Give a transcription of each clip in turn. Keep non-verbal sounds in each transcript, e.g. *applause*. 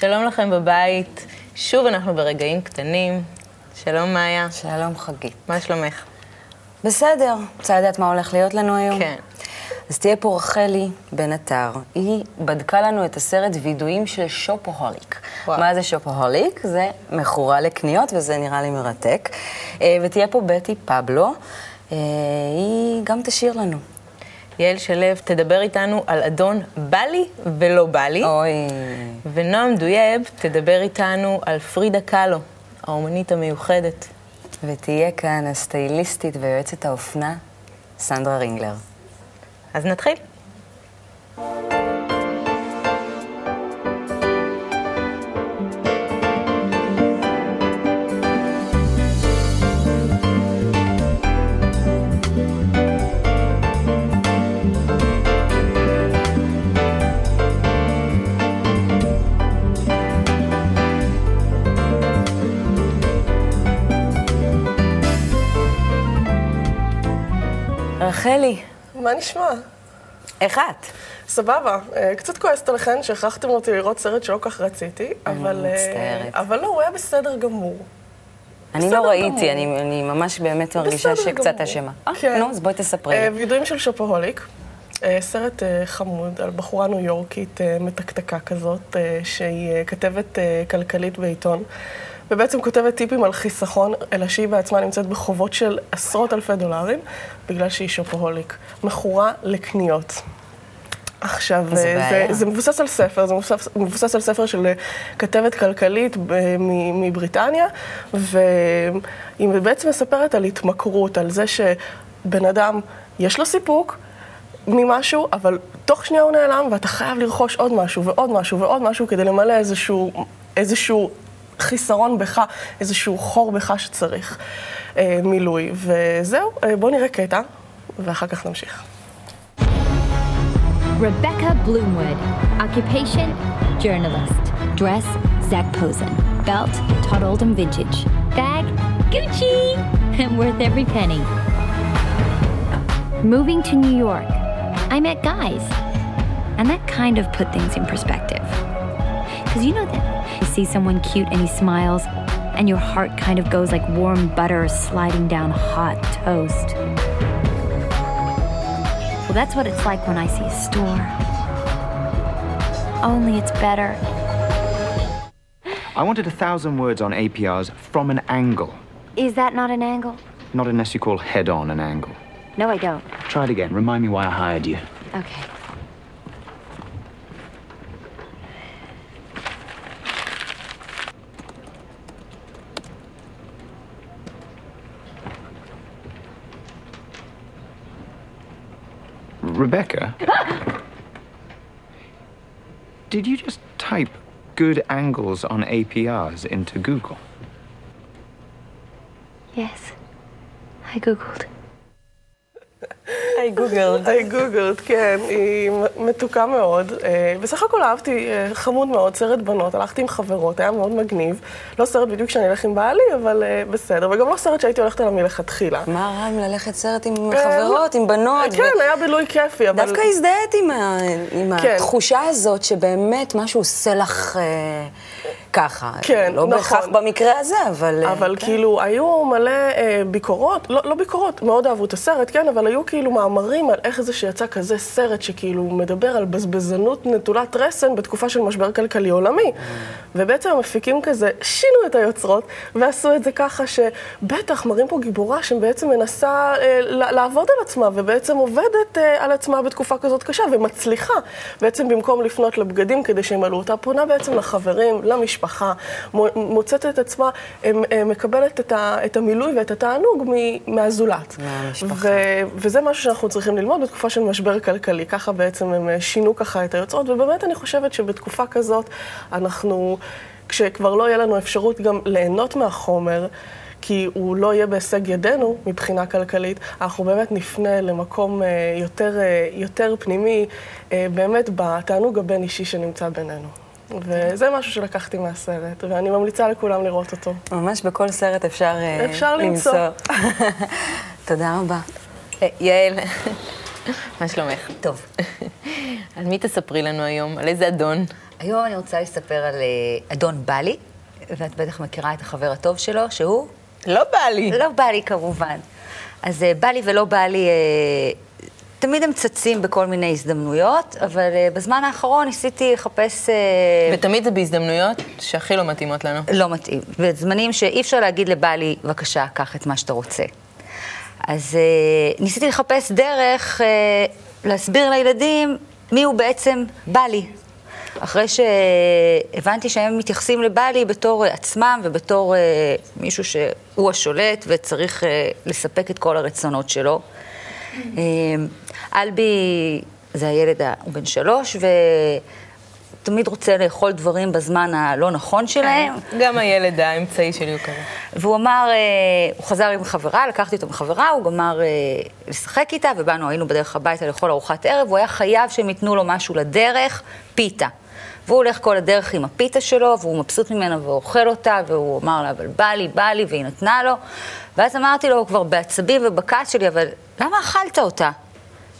שלום לכם בבית, שוב אנחנו ברגעים קטנים. שלום מאיה. שלום חגית. מה שלומך? בסדר, רוצה לדעת מה הולך להיות לנו היום? כן. אז תהיה פה רחלי בן עטר. היא בדקה לנו את הסרט וידויים של שופוהוליק. וואו. מה זה שופוהוליק? זה מכורה לקניות, וזה נראה לי מרתק. אה, ותהיה פה בטי פבלו. אה, היא גם תשאיר לנו. יעל שלו תדבר איתנו על אדון בא לי ולא בא לי. אוי. ונועם דויאב תדבר איתנו על פרידה קאלו, האומנית המיוחדת. ותהיה כאן הסטייליסטית ויועצת האופנה, סנדרה רינגלר. אז נתחיל. רחלי, מה נשמע? איך את? סבבה. אה, קצת כועסת עליכן שהכרחתם אותי לראות סרט שלא כך רציתי, אבל... אה, מצטערת. אבל לא, הוא היה בסדר גמור. אני לא ראיתי. אני, אני ממש באמת מרגישה שקצת. אשמה. אה, כן. נו, אז בואי תספרי. וידועים של שופוהוליק. אה, סרט חמוד על בחורה ניו יורקית מתקתקה כזאת, שהיא כתבת כלכלית בעיתון, ובעצם כותבת טיפים על חיסכון, אלא שהיא בעצמה נמצאת בחובות של עשרות אלפי דולרים, בגלל שהיא שופוהוליק. מכורה לקניות. עכשיו, איזה אה. זה, זה מבוסס על ספר, זה מבוסס, מבוסס על ספר של אה, כתבת כלכלית ב, מ, מבריטניה, והיא בעצם מספרת על התמכרות, על זה שבן אדם, יש לו סיפוק ממשהו, אבל תוך שנייה הוא נעלם, ואתה חייב לרכוש עוד משהו ועוד משהו ועוד משהו כדי למלא איזשהו, איזשהו חיסרון בך, איזשהו חור בך שצריך אה, מילוי. וזהו, אה, בואו נראה קטע, ואחר כך נמשיך. Rebecca Bloomwood. Occupation, journalist. Dress, Zach Posen. Belt, Todd Oldham Vintage. Bag, Gucci! *laughs* And worth every penny. Moving to New York, I met guys. And that kind of put things in perspective. Because you know that you see someone cute and he smiles, and your heart kind of goes like warm butter sliding down hot toast. Well, that's what it's like when I see a store. Only it's better. I wanted a thousand words on APRs from an angle, Is that not an angle? not unless you call head on an angle. No, I don't. Try it again. Remind me why I hired you. Okay. Rebecca? Did you just type good angles on APRs into Google? Yes. I Googled. היי גוגל. היי גוגלד, כן, היא מתוקה מאוד. אה, בסך הכל אהבתי, אה, חמוד מאוד, סרט בנות, הלכתי עם חברות, היה מאוד מגניב. לא סרט בדיוק שאני אלך עם בעלי, אבל אה, בסדר, וגם לא סרט שהייתי הולכת עליו מלכתחילה. מה רע עם ללכת סרט עם אה, חברות, עם בנות? כן, היה בילוי כיפי, אבל... דווקא הזדהית עם, כן. התחושה הזאת שבאמת משהו עושה לך ככה. כן, לא נכון. בהכרח במקרה הזה, אבל... אה, אבל כן. כאילו, היו מלא אה, ביקורות, לא, לא ביקורות, מאוד אהבו את הסרט, כן, אבל היו כאילו מאמרים על איך זה שיצא כזה סרט שכאילו מדבר על בזבזנות נטולת רסן בתקופה של משבר כלכלי עולמי. ובעצם המפיקים כזה שינו את היוצרות ועשו את זה ככה שבטח מראים פה גיבורה שבעצם מנסה אה, לעבוד על עצמה ובעצם עובדת אה, על עצמה בתקופה כזאת קשה ומצליחה. בעצם במקום לפנות לבגדים כדי שימלאו אותה, פונה בעצם לחברים, למשפחה, מו- מוצאת את עצמה, אה, אה, מקבלת את, ה, את המילוי ואת התענוג מהזולת. מהמשפחה. ו- וזה משהו שאנחנו צריכים ללמוד בתקופה של משבר כלכלי. ככה בעצם הם אה, שינו ככה את היוצרות, ובאמת אני חושבת שבתקופה כזאת אנחנו, כשכבר לא יהיה לנו אפשרות גם ליהנות מהחומר, כי הוא לא יהיה בהישג ידינו מבחינה כלכלית, אנחנו באמת נפנה למקום יותר, יותר פנימי, באמת בתענוג הבין-אישי שנמצא בינינו. וזה משהו שלקחתי מהסרט, ואני ממליצה לכולם לראות אותו. ממש בכל סרט אפשר, אה, אפשר למצוא. *laughs* תודה רבה. אה, יעל, *laughs* מה שלומך? טוב. על מי תספרי לנו היום? על איזה אדון? היום אני רוצה לספר על אה, אדון בלי, ואת בטח מכירה את החבר הטוב שלו, שהוא? לא בא לי. לא בא לי כמובן. אז אה, בא לי ולא בא לי, אה, תמיד הם צצים בכל מיני הזדמנויות, אבל אה, בזמן האחרון ניסיתי לחפש... אה, ותמיד זה בהזדמנויות שהכי לא מתאימות לנו. לא מתאים. בזמנים שאי אפשר להגיד לבעלי, בבקשה, קח את מה שאתה רוצה. אז אה, ניסיתי לחפש דרך אה, להסביר לילדים מי הוא בעצם בעלי. אחרי שהבנתי שהם מתייחסים לבעלי בתור עצמם ובתור אה, מישהו שהוא השולט וצריך אה, לספק את כל הרצונות שלו. אה, אלבי זה הילד, הוא בן שלוש, ותמיד רוצה לאכול דברים בזמן הלא נכון שלהם. גם הילד האמצעי שלי הוא כזה. והוא אמר, אה, הוא חזר עם חברה, לקחתי אותו עם חברה, הוא גמר אה, לשחק איתה, ובאנו, היינו בדרך הביתה לאכול ארוחת ערב, הוא היה חייב שהם ייתנו לו משהו לדרך, פיתה. והוא הולך כל הדרך עם הפיתה שלו, והוא מבסוט ממנה ואוכל אותה, והוא אמר לה, אבל בא לי, בא לי, והיא נתנה לו. ואז אמרתי לו, כבר בעצבים ובכעס שלי, אבל למה אכלת אותה?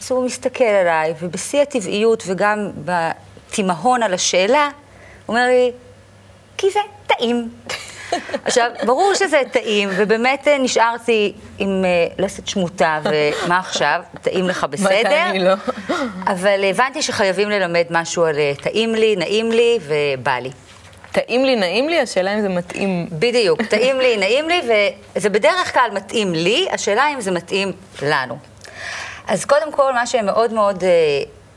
אז הוא מסתכל עליי, ובשיא הטבעיות וגם בתימהון על השאלה, הוא אומר לי, כי זה טעים. עכשיו, ברור שזה טעים, ובאמת אה, נשארתי עם אה, לסת שמוטה, ומה עכשיו? טעים לך בסדר? מתי לא? אבל הבנתי שחייבים ללמד משהו על אה, טעים לי, נעים לי ובא לי. טעים לי, נעים לי, השאלה אם זה מתאים. בדיוק, *laughs* טעים לי, נעים לי, וזה בדרך כלל מתאים לי, השאלה אם זה מתאים לנו. אז קודם כל, מה שהם מאוד מאוד אה,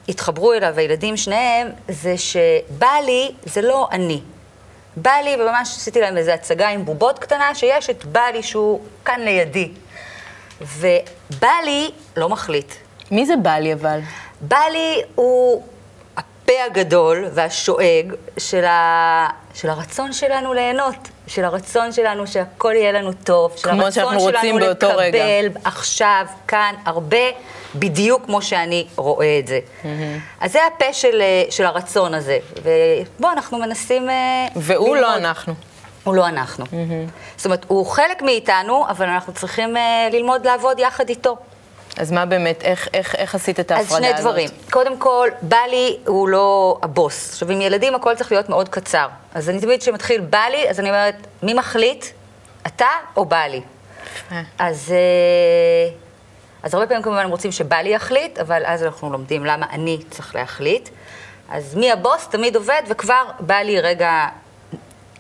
התחברו אליו, הילדים שניהם, זה שבא לי זה לא אני. בא לי, וממש עשיתי להם איזו הצגה עם בובות קטנה, שיש את בא לי שהוא כאן לידי. ובא לי לא מחליט. מי זה בא לי אבל? בא לי הוא הפה הגדול והשואג של, ה... של הרצון שלנו ליהנות, של הרצון שלנו שהכל יהיה לנו טוב, של הרצון שאנחנו רוצים שלנו באותו רגע. לקבל עכשיו, כאן, הרבה, בדיוק כמו שאני רואה את זה. אז זה הפה של, אה, של הרצון הזה. ובוא, אנחנו מנסים... אה, והוא לא ללמוד. אנחנו. הוא לא אנחנו. זאת אומרת, הוא חלק מאיתנו, אבל אנחנו צריכים אה, ללמוד לעבוד יחד איתו. אז מה באמת, איך, איך, איך עשית את אז ההפרדה הזאת? שני דברים. קודם כל, בלי הוא לא הבוס. עכשיו, עם ילדים הכל צריך להיות מאוד קצר. אז אני תמיד כשמתחיל בלי, אז אני אומרת, מי מחליט? אתה או בלי? אז, אה, אז הרבה פעמים כמובן הם רוצים שבלי יחליט, אבל אז אנחנו לומדים למה אני צריך להחליט. אז מי הבוס תמיד עובד, וכבר בלי רגע,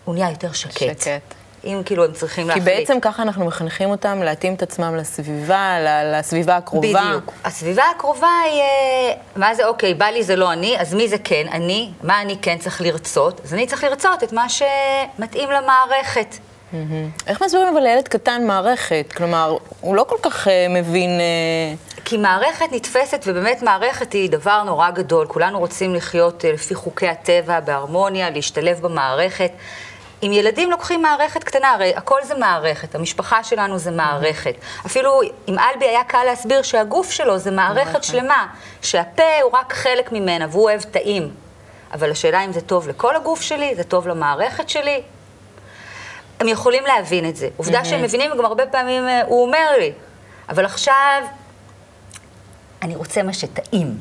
הוא נהיה יותר שקט. שקט. אם כאילו הם צריכים כי להחליט. בעצם ככה אנחנו מחנכים אותם להתאים את עצמם לסביבה, לסביבה הקרובה. בדיוק. הסביבה הקרובה היא, אה, מה זה אוקיי, בא לי זה לא אני, אז מי זה כן אני? מה אני כן צריך לרצות? אז אני צריך לרצות את מה שמתאים למערכת. איך מסבירים אבל לילד קטן מערכת? כלומר, הוא לא כל כך אה, מבין... אה, כי מערכת נתפסת, ובאמת מערכת היא דבר נורא גדול. כולנו רוצים לחיות אה, לפי חוקי הטבע, בהרמוניה, להשתלב במערכת. אם ילדים לוקחים מערכת קטנה, הרי הכל זה מערכת, המשפחה שלנו זה מערכת. אפילו אם אלבי היה קל להסביר שהגוף שלו זה מערכת שלמה, שהפה הוא רק חלק ממנה והוא אוהב טעים. אבל השאלה אם זה טוב לכל הגוף שלי, זה טוב למערכת שלי. הם יכולים להבין את זה. עובדה שהם מבינים, וגם הרבה פעמים אה, הוא אומר לי, אבל עכשיו אני רוצה מה שטעים.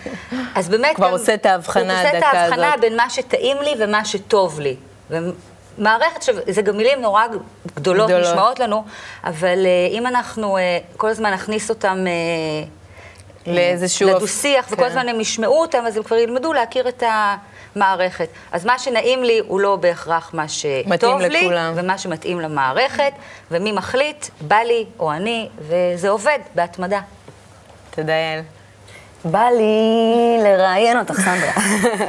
*laughs* אז באמת... כבר גם- עושה את ההבחנה הוא עושה את הדקה ההבחנה הזאת. בין מה שטעים לי ומה שטוב לי. ומערכת, עכשיו, זה גם מילים נורא גדולות, גדולות. נשמעות לנו, אבל אה, אם אנחנו אה, כל הזמן נכניס אותם... אה, לאיזשהו... לדו-שיח, וכל כן. הזמן הם ישמעו אותם, אז הם כבר ילמדו להכיר את המערכת. אז מה שנעים לי הוא לא בהכרח מה שטוב לי, לכולם. ומה שמתאים למערכת, ומי מחליט, בא לי או אני, וזה עובד בהתמדה. תודה, יעל. בא לי לראיין אותך, סנדרה.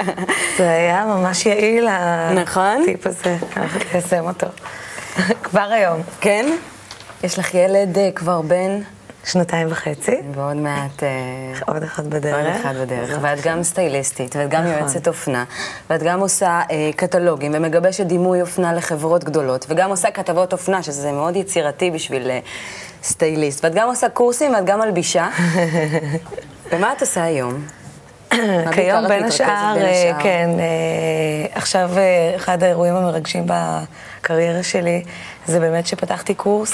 *laughs* זה היה ממש יעיל, נכון? הטיפ הזה, הולכת ליישם אותו. *laughs* כבר היום. כן? יש לך ילד אה, כבר בן, שנתיים וחצי, ועוד מעט... אה, עוד אחד בדרך. עוד אחד בדרך, ואת גם סטייליסטית, ואת גם נכון. יועצת אופנה, ואת גם עושה אה, קטלוגים ומגבשת דימוי אופנה לחברות גדולות, וגם עושה כתבות אופנה, שזה מאוד יצירתי בשביל אה, סטייליסט, ואת גם עושה קורסים ואת גם מלבישה. *laughs* ומה את עושה היום? כיום בין השאר? כן, עכשיו אחד האירועים המרגשים בקריירה שלי זה באמת שפתחתי קורס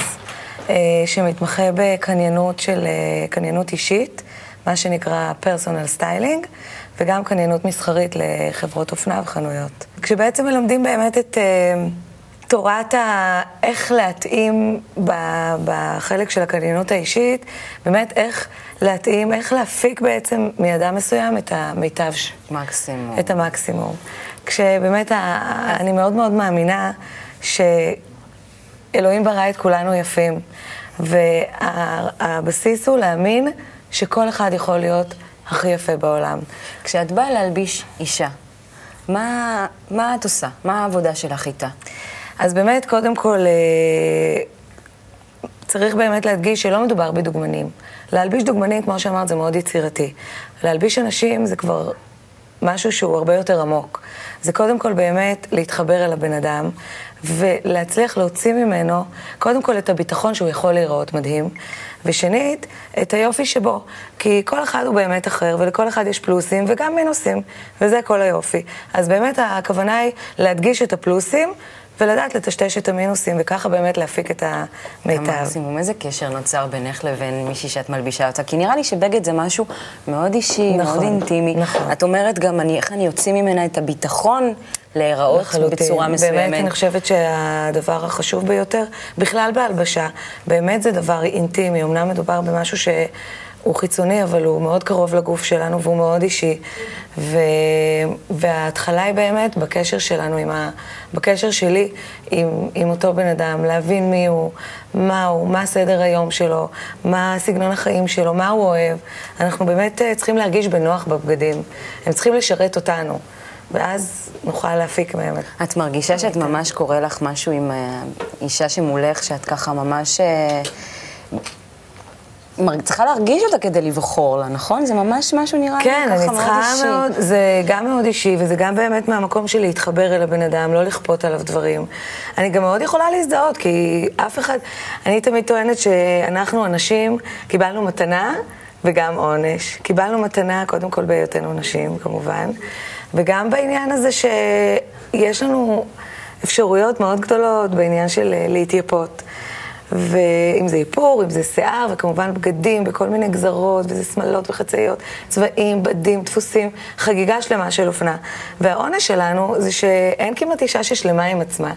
שמתמחה בקניינות של, אה, קניינות אישית, מה שנקרא personal styling, וגם קניינות מסחרית לחברות אופנה וחנויות. כשבעצם מלמדים באמת את אה, תורת ה... איך להתאים ב... בחלק של הקניינות האישית, באמת איך להתאים, איך להפיק בעצם מאדם מסוים את המיטב. ש- מקסימום. את המקסימום. כשבאמת ה... אני מאוד מאוד מאמינה שאלוהים ברא את כולנו יפים, והבסיס הוא להאמין שכל אחד יכול להיות הכי יפה בעולם. כשאת באה להלביש אישה, מה, מה את עושה? מה העבודה שלך איתה? אז באמת, קודם כל, אה, צריך באמת להדגיש שלא מדובר בדוגמנים. להלביש דוגמנים, כמו שאמרת, זה מאוד יצירתי. להלביש אנשים זה כבר משהו שהוא הרבה יותר עמוק. זה קודם כל באמת להתחבר אל הבן אדם, ולהצליח להוציא ממנו, קודם כל את הביטחון שהוא יכול להיראות מדהים, ושנית, את היופי שבו. כי כל אחד הוא באמת אחר, ולכל אחד יש פלוסים וגם מינוסים, וזה כל היופי. אז באמת הכוונה היא להדגיש את הפלוסים, ולדעת לטשטש את המינוסים, וככה באמת להפיק את המיטב. המקסימום, איזה קשר נוצר בינך לבין מישהי שאת מלבישה אותה? כי נראה לי שבגד זה משהו מאוד אישי, נכון, מאוד אינטימי. נכון. את אומרת גם, אני, איך אני אוציא ממנה את הביטחון להיראות לחלוטין. בצורה מסוימת. באמת, אני חושבת שהדבר החשוב ביותר, בכלל בהלבשה, באמת זה דבר אינטימי, אמנם מדובר במשהו שהוא חיצוני, אבל הוא מאוד קרוב לגוף שלנו והוא מאוד אישי. ו... וההתחלה היא באמת בקשר שלנו, עם ה... בקשר שלי עם, עם אותו בן אדם, להבין מי הוא, מה הוא, מה סדר היום שלו, מה סגנון החיים שלו, מה הוא אוהב. אנחנו באמת אה, צריכים להרגיש בנוח בבגדים, הם צריכים לשרת אותנו. ואז נוכל להפיק מהם את... מרגישה שאת ממש קורה לך משהו עם אה, אישה שמולך, שאת ככה ממש... צריכה להרגיש אותה כדי לבחור לה, נכון? זה ממש משהו נראה לי כן, ככה אני מאוד צריכה אישי. מאוד, זה גם מאוד אישי, וזה גם באמת מהמקום של להתחבר אל הבן אדם, לא לכפות עליו דברים. אני גם מאוד יכולה להזדהות, כי אף אחד, אני תמיד טוענת שאנחנו, הנשים, קיבלנו מתנה וגם עונש. קיבלנו מתנה, קודם כל בהיותנו נשים, כמובן, וגם בעניין הזה שיש לנו אפשרויות מאוד גדולות בעניין של אה, להתייפות. ואם זה איפור, אם זה שיער, וכמובן בגדים בכל מיני גזרות, וזה שמלות וחצאיות, צבעים, בדים, דפוסים, חגיגה שלמה של אופנה. והעונש שלנו זה שאין כמעט אישה ששלמה עם עצמה.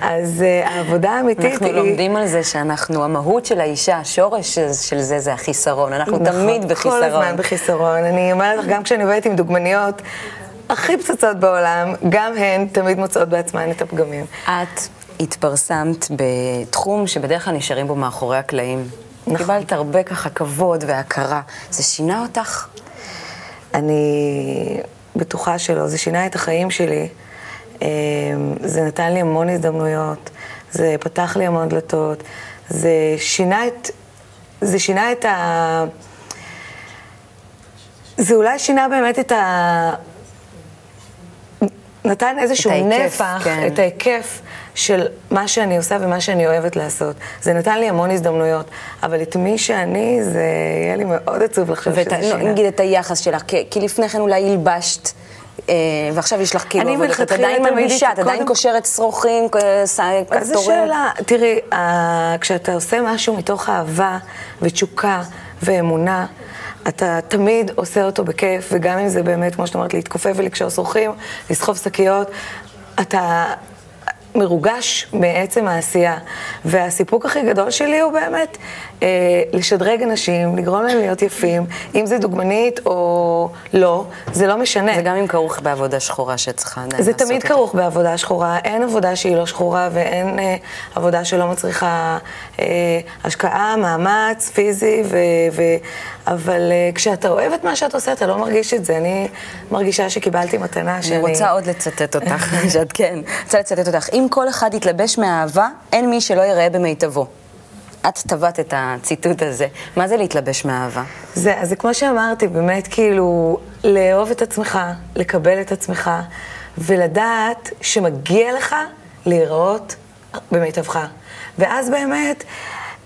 אז uh, העבודה האמיתית אנחנו היא... לומדים על זה שאנחנו, המהות של האישה, השורש של זה זה החיסרון. אנחנו נכון, תמיד בחיסרון. כל הזמן בחיסרון. אני אומרת לך, גם כשאני עובדת עם דוגמניות הכי פצצות בעולם, גם הן תמיד מוצאות בעצמן את הפגמים. את התפרסמת בתחום שבדרך כלל נשארים בו מאחורי הקלעים. נכון. קיבלת הרבה ככה כבוד והכרה. זה שינה אותך? אני בטוחה שלא, זה שינה את החיים שלי. אה, זה נתן לי המון הזדמנויות, זה פתח לי המון דלתות, זה שינה את, זה שינה את ה... זה אולי שינה באמת את ה... נתן איזשהו ההיקף, נפח, כן. את ההיקף של מה שאני עושה ומה שאני אוהבת לעשות. זה נתן לי המון הזדמנויות, אבל את מי שאני, זה יהיה לי מאוד עצוב לחשוב ואת, שזה לא, שינה. נגיד את היחס שלך, כי, כי לפני כן אולי הלבשת, אה, ועכשיו יש לך כאילו אני עבודת, את עדיין מלבישה, את עדיין קושרת שרוכים, אה, ס- אז זו כפתורים. שאלה, תראי, אה, כשאתה עושה משהו מתוך אהבה ותשוקה ואמונה, אתה תמיד עושה אותו בכיף, וגם אם זה באמת, כמו שאת אומרת, להתכופף ולקשור שרוכים, לסחוב שקיות, אתה מרוגש מעצם העשייה. והסיפוק הכי גדול שלי הוא באמת לשדרג אנשים, לגרום להם להיות יפים, אם זה דוגמנית או לא, זה לא משנה. זה גם אם כרוך בעבודה שחורה שצריכה עדיין זה לעשות תמיד אותה. כרוך בעבודה שחורה, אין עבודה שהיא לא שחורה ואין אה, עבודה שלא מצריכה אה, השקעה, מאמץ פיזי, ו, ו, אבל אה, כשאתה אוהב את מה שאת עושה, אתה לא מרגיש את זה. אני מרגישה שקיבלתי מתנה שאני... אני רוצה עוד לצטט אותך, *laughs* שאת כן, רוצה לצטט אותך. אם כל אחד יתלבש מאהבה, אין מי שלא יראה במיטבו. את טבעת את הציטוט הזה. מה זה להתלבש מאהבה? זה, אז זה כמו שאמרתי, באמת כאילו, לאהוב את עצמך, לקבל את עצמך, ולדעת שמגיע לך להיראות במיטבך. ואז באמת,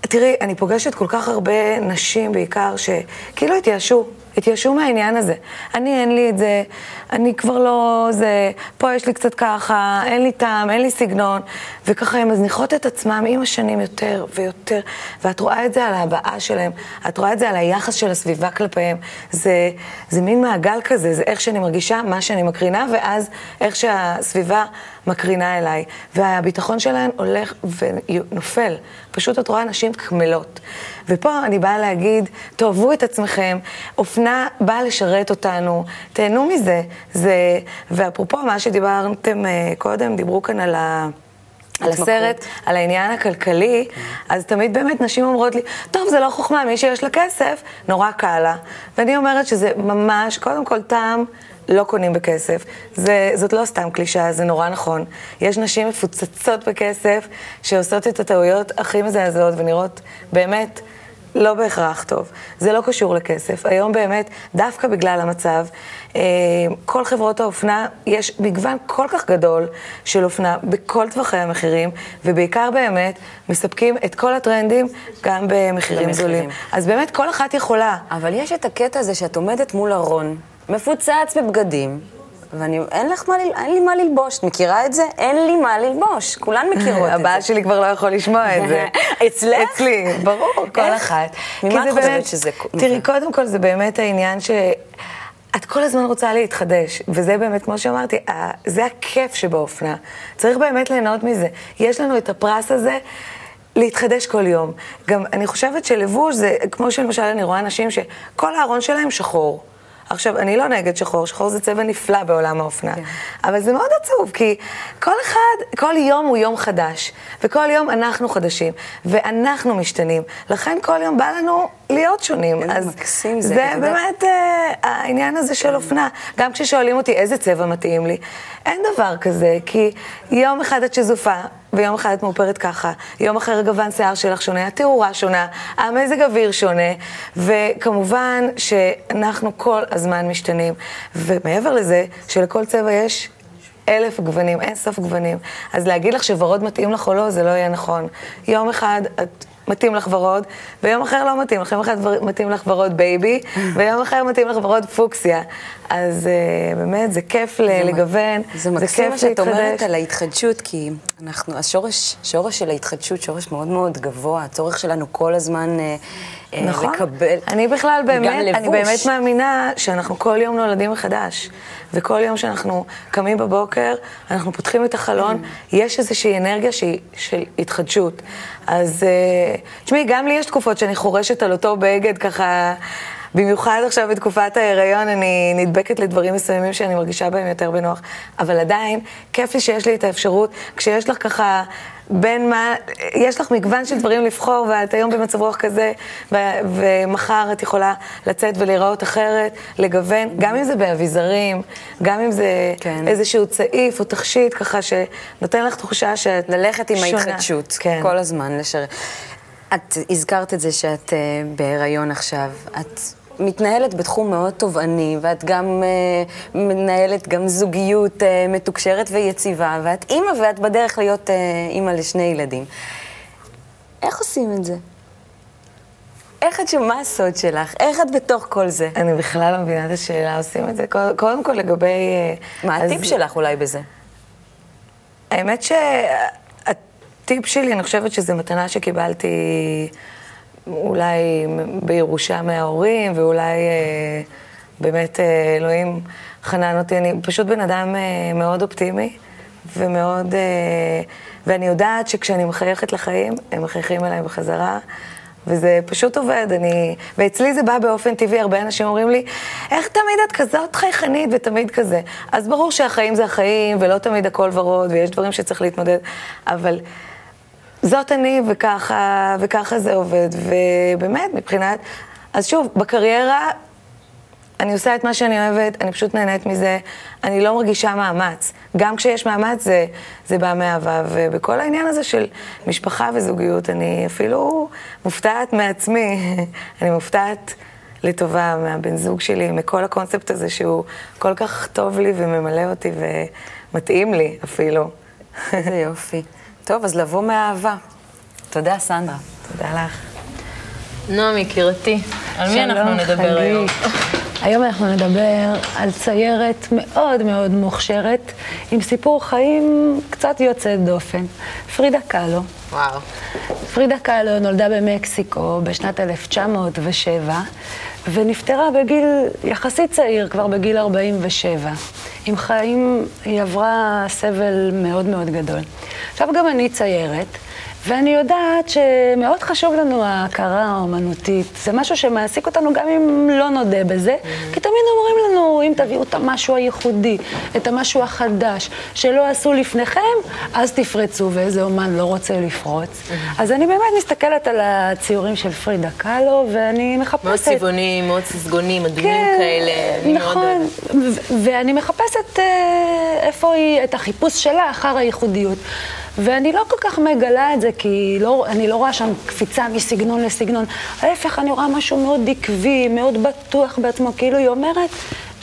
תראי, אני פוגשת כל כך הרבה נשים בעיקר, שכאילו התייאשו, התייאשו מהעניין הזה. אני, אין לי את זה, אני כבר לא זה, פה יש לי קצת ככה, אין לי טעם, אין לי סגנון, וככה הן מזניחות את עצמם עם השנים יותר ויותר, ואת רואה את זה על ההבעה שלהם, את רואה את זה על היחס של הסביבה כלפיהם. זה, זה מין מעגל כזה, זה איך שאני מרגישה, מה שאני מקרינה, ואז איך שהסביבה מקרינה אליי. והביטחון שלהן הולך ונופל. פשוט את רואה נשים קמלות. ופה אני באה להגיד, תאהבו את עצמכם, אופנה באה לשרת אותנו, תהנו מזה. זה, ואפרופו מה שדיברתם אה, קודם, דיברו כאן על ה... על הסרט, על העניין הכלכלי, אז תמיד באמת נשים אומרות לי, טוב, זה לא חוכמה, מי שיש לה כסף, נורא קל לה. ואני אומרת שזה ממש, קודם כל טעם לא קונים בכסף. זה, זאת לא סתם קלישאה, זה נורא נכון. יש נשים מפוצצות בכסף שעושות את הטעויות הכי מזעזעות ונראות באמת לא בהכרח טוב. זה לא קשור לכסף. היום באמת, דווקא בגלל המצב, אה, כל חברות האופנה, יש מגוון כל כך גדול של אופנה בכל טווחי המחירים, ובעיקר באמת מספקים את כל הטרנדים גם במחירים גדולים. אז באמת כל אחת יכולה. אבל יש את הקטע הזה שאת עומדת מול ארון, מפוצץ בבגדים, ואני, אין לך מה, אין לי מה ללבוש, את מכירה את זה? אין לי מה ללבוש, כולן מכירות את זה. הבעל שלי כבר לא יכול לשמוע את זה. *laughs* אצלך? אצלי, ברור, כל אחת. ממה את חושבת שזה- תראי, קודם כל זה באמת העניין ש... את כל הזמן רוצה להתחדש, וזה באמת, כמו שאמרתי, זה הכיף שבאופנה. צריך באמת ליהנות מזה. יש לנו את הפרס הזה. להתחדש כל יום. גם אני חושבת שלבוש זה, כמו שלמשל אני רואה אנשים שכל הארון שלהם שחור. עכשיו, אני לא נגד שחור, שחור זה צבע נפלא בעולם האופנה. כן. אבל זה מאוד עצוב, כי כל אחד, כל יום הוא יום חדש, וכל יום אנחנו חדשים, ואנחנו משתנים. לכן כל יום בא לנו להיות שונים. איזה אז מקסים זה, זה. באמת אה, העניין הזה של אופנה. גם כששואלים אותי איזה צבע מתאים לי, אין דבר כזה, כי יום אחד את שזופה, ויום אחד את מאופרת ככה, יום אחר גוון שיער שלך שונה, התאורה שונה, המזג אוויר שונה, וכמובן שאנחנו כל הזמן משתנים. ומעבר לזה, שלכל צבע יש אלף גוונים, אין סוף גוונים. אז להגיד לך שוורוד מתאים לך או לא, זה לא יהיה נכון. יום אחד את... מתאים לך ורוד, ויום אחר לא מתאים לך, יום אחד מתאים לך ורוד בייבי, *laughs* ויום אחר מתאים לך ורוד פוקסיה. אז uh, באמת, זה כיף ל- לגוון, זה מקסים מה שאת אומרת להתחדש. על ההתחדשות, כי אנחנו, השורש, שורש של ההתחדשות, שורש מאוד מאוד גבוה, הצורך שלנו כל הזמן אה, נכון. לקבל. אני בכלל באמת, אני. באמת מאמינה שאנחנו כל יום נולדים מחדש. וכל יום שאנחנו קמים בבוקר, אנחנו פותחים את החלון, יש איזושהי אנרגיה שהיא של התחדשות. אז אה, תשמעי, גם לי יש תקופות שאני חורשת על אותו בגד ככה... במיוחד עכשיו בתקופת ההיריון, אני נדבקת לדברים מסוימים שאני מרגישה בהם יותר בנוח, אבל עדיין, כיף לי שיש לי את האפשרות, כשיש לך ככה בין מה, יש לך מגוון של דברים לבחור, ואת היום במצב רוח כזה, ו- ומחר את יכולה לצאת ולהיראות אחרת, לגוון, גם אם זה באביזרים, גם אם זה כן. איזשהו צעיף או תכשיט, ככה שנותן לך תחושה שאת ללכת עם שונה. ההתחדשות, כן. כל הזמן, לשר... את הזכרת את זה שאת אה, בהיריון עכשיו, את מתנהלת בתחום מאוד תובעני, ואת גם אה, מנהלת גם זוגיות אה, מתוקשרת ויציבה, ואת אימא ואת בדרך להיות אה, אימא לשני ילדים. איך עושים את זה? איך את, ש- מה הסוד שלך? איך את בתוך כל זה? אני בכלל לא מבינה את השאלה, עושים את זה. קודם- קודם כל לגבי... אה, מה אז- הטיפ שלך אולי בזה? האמת שהטיפ שלי, אני חושבת שזו מתנה שקיבלתי אולי בירושה מההורים, ואולי אה, באמת אה, אלוהים חנן אותי. אני פשוט בן אדם אה, מאוד אופטימי, ומאוד... ואני יודעת שכשאני מחייכת לחיים, הם מחייכים אליי בחזרה. וזה פשוט עובד, אני... ואצלי זה בא באופן טבעי, הרבה אנשים אומרים לי, איך תמיד את כזאת חייכנית ותמיד כזה? אז ברור שהחיים זה החיים, ולא תמיד הכל ורוד, ויש דברים שצריך להתמודד, אבל זאת אני, וככה, וככה זה עובד, ובאמת, מבחינת... אז שוב, בקריירה אני עושה את מה שאני אוהבת, אני פשוט נהנית מזה, אני לא מרגישה מאמץ. גם כשיש מאמץ זה, זה בא מאהבה, ובכל העניין הזה של משפחה וזוגיות, אני אפילו מופתעת מעצמי, *laughs* אני מופתעת לטובה מהבן זוג שלי, מכל הקונספט הזה שהוא כל כך טוב לי וממלא אותי ומתאים לי אפילו. איזה יופי. טוב, אז לבוא מהאהבה. תודה, סנדרה. תודה לך. נועם, יקירתי, על מי אנחנו נדבר. היום? היום אנחנו נדבר על ציירת מאוד מאוד מוכשרת, עם סיפור חיים קצת יוצא דופן. פרידה קאלו. וואו. פרידה קאלו נולדה במקסיקו בשנת 1907, ונפטרה בגיל יחסית צעיר, כבר בגיל 47. עם חיים, היא עברה סבל מאוד מאוד גדול. עכשיו גם אני ציירת. ואני יודעת שמאוד חשוב לנו ההכרה האומנותית. זה משהו שמעסיק אותנו גם אם לא נודה בזה, mm-hmm. כי תמיד אומרים לנו, אם תביאו את המשהו הייחודי, את המשהו החדש, שלא עשו לפניכם, אז תפרצו, ואיזה אומן לא רוצה לפרוץ. Mm-hmm. אז אני באמת מסתכלת על הציורים של פרידה קאלו, ואני מחפשת... מאוד צבעונים, מאוד ססגונים, אדומים כן, כאלה. נכון, ואני מחפשת אה, איפה היא, את החיפוש שלה אחר הייחודיות. ואני לא כל כך מגלה את זה, כי לא, אני לא רואה שם קפיצה מסגנון לסגנון. ההפך, אני רואה משהו מאוד עקבי, מאוד בטוח בעצמו, כאילו היא אומרת,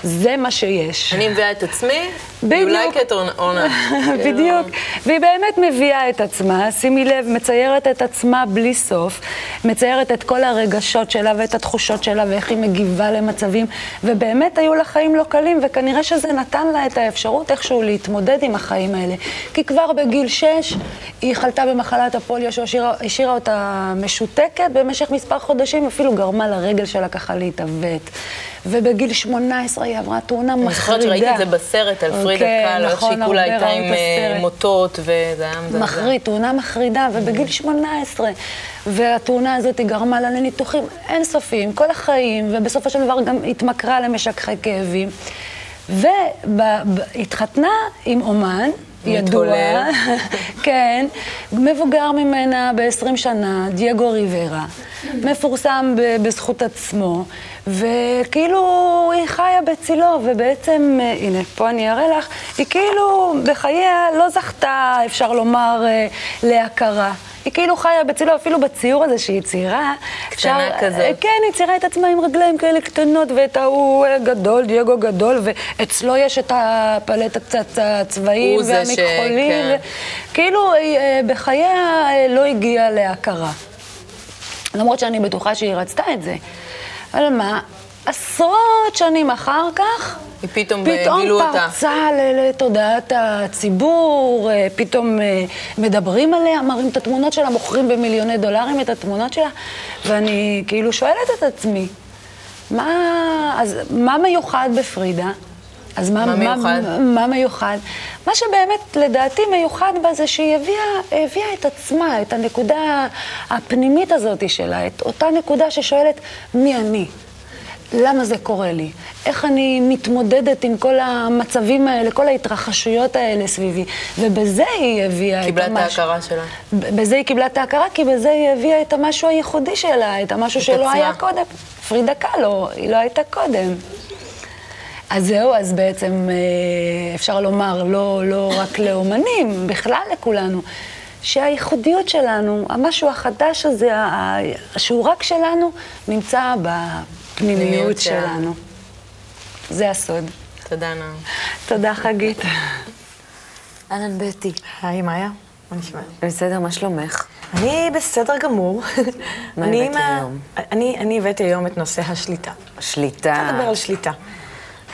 זה מה שיש. אני מביאה את עצמי, בדיוק. You like it or not. בדיוק. והיא באמת מביאה את עצמה, שימי לב, מציירת את עצמה בלי סוף, מציירת את כל הרגשות שלה ואת התחושות שלה ואיך היא מגיבה למצבים, ובאמת היו לה חיים לא קלים, וכנראה שזה נתן לה את האפשרות איכשהו להתמודד עם החיים האלה. כי כבר בגיל שש היא חלתה במחלת הפוליו שהשאירה אותה משותקת במשך מספר חודשים, אפילו גרמה לרגל שלה ככה להתעוות. ובגיל 18 היא עברה תאונה מחרידה. אני זוכרת שראיתי את זה בסרט על פרידה כן, קאלו, איך שהיא כולה הייתה עם מוטות, וזה היה מזעזע. מחריד, תאונה מחרידה, ובגיל 18. והתאונה הזאת גרמה לה לניתוחים אינסופיים, כל החיים, ובסופו של דבר גם התמכרה למשככי כאבים. והתחתנה עם אומן, ידוע, *laughs* כן, מבוגר ממנה ב-20 שנה, דייגו ריברה, מפורסם בזכות עצמו, וכאילו היא חיה בצילו, ובעצם, אה, הנה, פה אני אראה לך, היא כאילו בחייה לא זכתה, אפשר לומר, אה, להכרה. היא כאילו חיה בצילו, אפילו בציור הזה שהיא ציירה. קטנה אפשר, כזאת. כן, היא ציירה את עצמה עם רגליים כאלה קטנות, ואת ההוא אה, גדול, דייגו גדול, ואצלו יש את הפלט קצת הצבעים והמכחולים. ש... כן. כאילו, בחייה לא הגיעה להכרה. למרות שאני בטוחה שהיא רצתה את זה. אבל מה, עשרות שנים אחר כך, היא פתאום, אה, פתאום גילו אותה. פתאום פרצה לתודעת הציבור, אה, פתאום אה, מדברים עליה, מראים את התמונות שלה, מוכרים במיליוני דולרים את התמונות שלה, ואני כאילו שואלת את עצמי, מה, אז מה מיוחד בפרידה? אז מה, מה מיוחד? מה, מה מיוחד? מה שבאמת לדעתי מיוחד בה זה שהיא הביאה, הביאה את עצמה, את הנקודה הפנימית הזאת שלה, את אותה נקודה ששואלת מי אני. למה זה קורה לי? איך אני מתמודדת עם כל המצבים האלה, כל ההתרחשויות האלה סביבי? ובזה היא הביאה את המשהו. קיבלה את ההכרה שלה. בזה היא קיבלה את ההכרה, כי בזה היא הביאה את המשהו הייחודי שלה, את המשהו את שלא עצמה. היה קודם. פרידה קאלו, היא לא הייתה קודם. אז זהו, אז בעצם אה, אפשר לומר, לא, לא רק לאומנים, בכלל לכולנו, שהייחודיות שלנו, המשהו החדש הזה, שהוא רק שלנו, נמצא בפנימיות שלנו. זה הסוד. תודה, נעם. תודה, חגית. אהלן, בטי. היי, מאיה. מה נשמע? בסדר, מה שלומך? אני בסדר גמור. מה הבאתי היום? אני הבאתי היום את נושא השליטה. שליטה. אני לדבר על שליטה.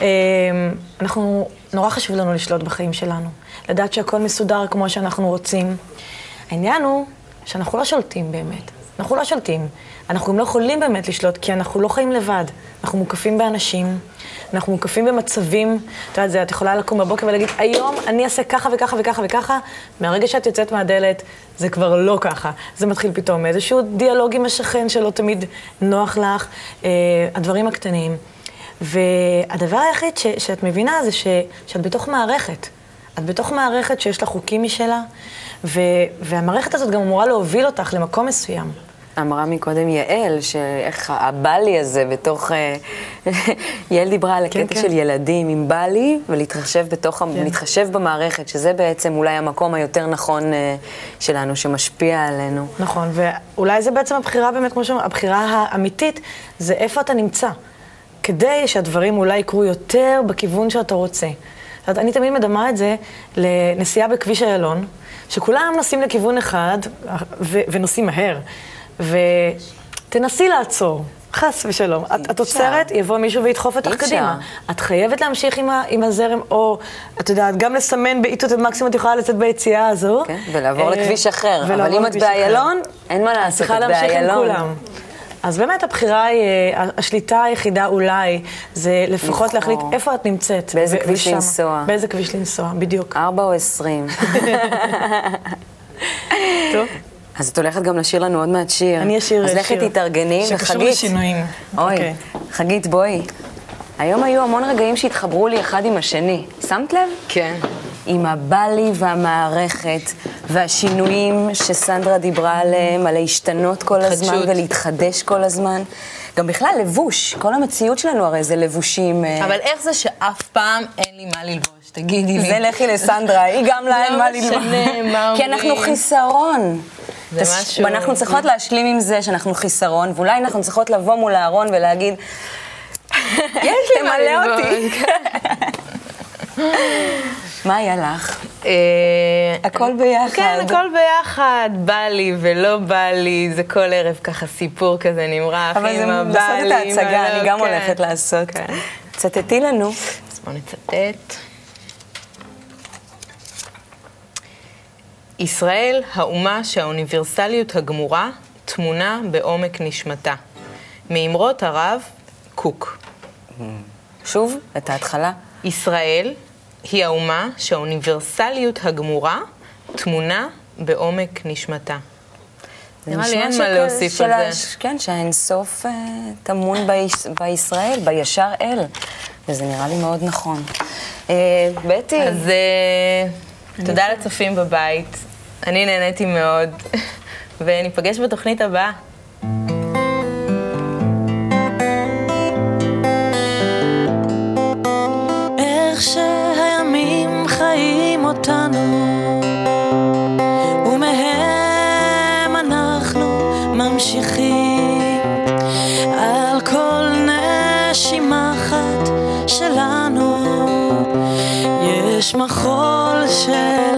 אמ, אנחנו, נורא חשוב לנו לשלוט בחיים שלנו. לדעת שהכל מסודר כמו שאנחנו רוצים. העניין הוא שאנחנו לא שולטים באמת. אנחנו לא שולטים. אנחנו גם לא יכולים באמת לשלוט, כי אנחנו לא חיים לבד. אנחנו מוקפים באנשים, אנחנו מוקפים במצבים. את יודעת, את יכולה לקום בבוקר ולהגיד, היום אני אעשה ככה וככה וככה וככה, מהרגע שאת יוצאת מהדלת, זה כבר לא ככה. זה מתחיל פתאום איזשהו דיאלוג עם השכן שלא תמיד נוח לך, אה, הדברים הקטנים. והדבר היחיד ש, שאת מבינה זה ש, שאת בתוך מערכת. את בתוך מערכת שיש לה חוקים משלה, ו, והמערכת הזאת גם אמורה להוביל אותך למקום מסוים. אמרה מקודם יעל, שאיך הבלי הזה בתוך... אה, *laughs* יעל דיברה על הקטע כן, כן. של ילדים עם בלי, ולהתחשב בתוך, כן. להתחשב במערכת, שזה בעצם אולי המקום היותר נכון אה, שלנו, שמשפיע עלינו. נכון, ואולי זה בעצם הבחירה באמת, כמו שאומרים, הבחירה האמיתית, זה איפה אתה נמצא. כדי שהדברים אולי יקרו יותר בכיוון שאתה רוצה. זאת אני תמיד מדמה את זה לנסיעה בכביש איילון, שכולם נוסעים לכיוון אחד ו- ונוסעים מהר, ותנסי לעצור. חס ושלום. את, את עוצרת, יבוא מישהו וידחוף אותך. קדימה. את חייבת להמשיך עם, ה, עם הזרם, או, את יודעת, גם לסמן בעיתות את מקסימום את יכולה לצאת ביציאה הזו. כן, ולעבור אה, לכביש אחר. אבל אם את. באיילון, אין מה את לעשות, צריכה להמשיך עם באיילון. כולם. אז באמת הבחירה היא, אה, השליטה היחידה אולי, זה לפחות לבחור. להחליט איפה את נמצאת. באיזה ו- כביש. לנסוע. באיזה כביש לנסוע, בדיוק. ארבע או עשרים. *laughs* טוב. אז את הולכת גם לשיר לנו עוד מעט שיר. אני אשיר אז שיר. לכי תתארגני, שקשור וחגית. לשינויים. אוי, אוקיי. חגית, בואי. היום היו המון רגעים שהתחברו לי אחד עם השני. שמת לב? כן. עם הבלי והמערכת, והשינויים שסנדרה דיברה עליהם, על להשתנות כל הזמן התחדשות. ולהתחדש כל הזמן. גם בכלל לבוש, כל המציאות שלנו הרי זה לבושים. אה, אבל איך זה שאף פעם אין לי מה ללבוש? תגידי לי. זה לכי לסנדרה, היא גם לה אין לא מה משנה ללמוד. מה *laughs* כי אנחנו אומרים. חיסרון. זה משהו- ואנחנו צריכות להשלים עם זה שאנחנו חיסרון, ואולי אנחנו צריכות לבוא מול הארון ולהגיד, *laughs* יש לי מה ללבוש. *laughs* מה היה לך? אה, הכל ביחד. כן, הכל ביחד. בא לי ולא בא לי, זה כל ערב ככה סיפור כזה נמרח. אבל זה לעשות את ההצגה, אני גם כן. הולכת לעשות. כן. צטטי לנו. אז בואו נצטט. ישראל, האומה שהאוניברסליות הגמורה טמונה בעומק נשמתה. מאמרות הרב קוק. שוב, את ההתחלה. ישראל היא האומה שהאוניברסליות הגמורה טמונה בעומק נשמתה. נראה לי אין מה להוסיף על זה. כן, שהאינסוף אה, טמון ביש- בישראל, בישר אל. וזה נראה לי מאוד נכון. אה, בטי, אז אה, תודה לצופים בבית. אני נהניתי מאוד, *laughs* וניפגש בתוכנית הבאה. אותנו ומהם אנחנו ממשיכים. על כל נשימה אחת שלנו יש מחול של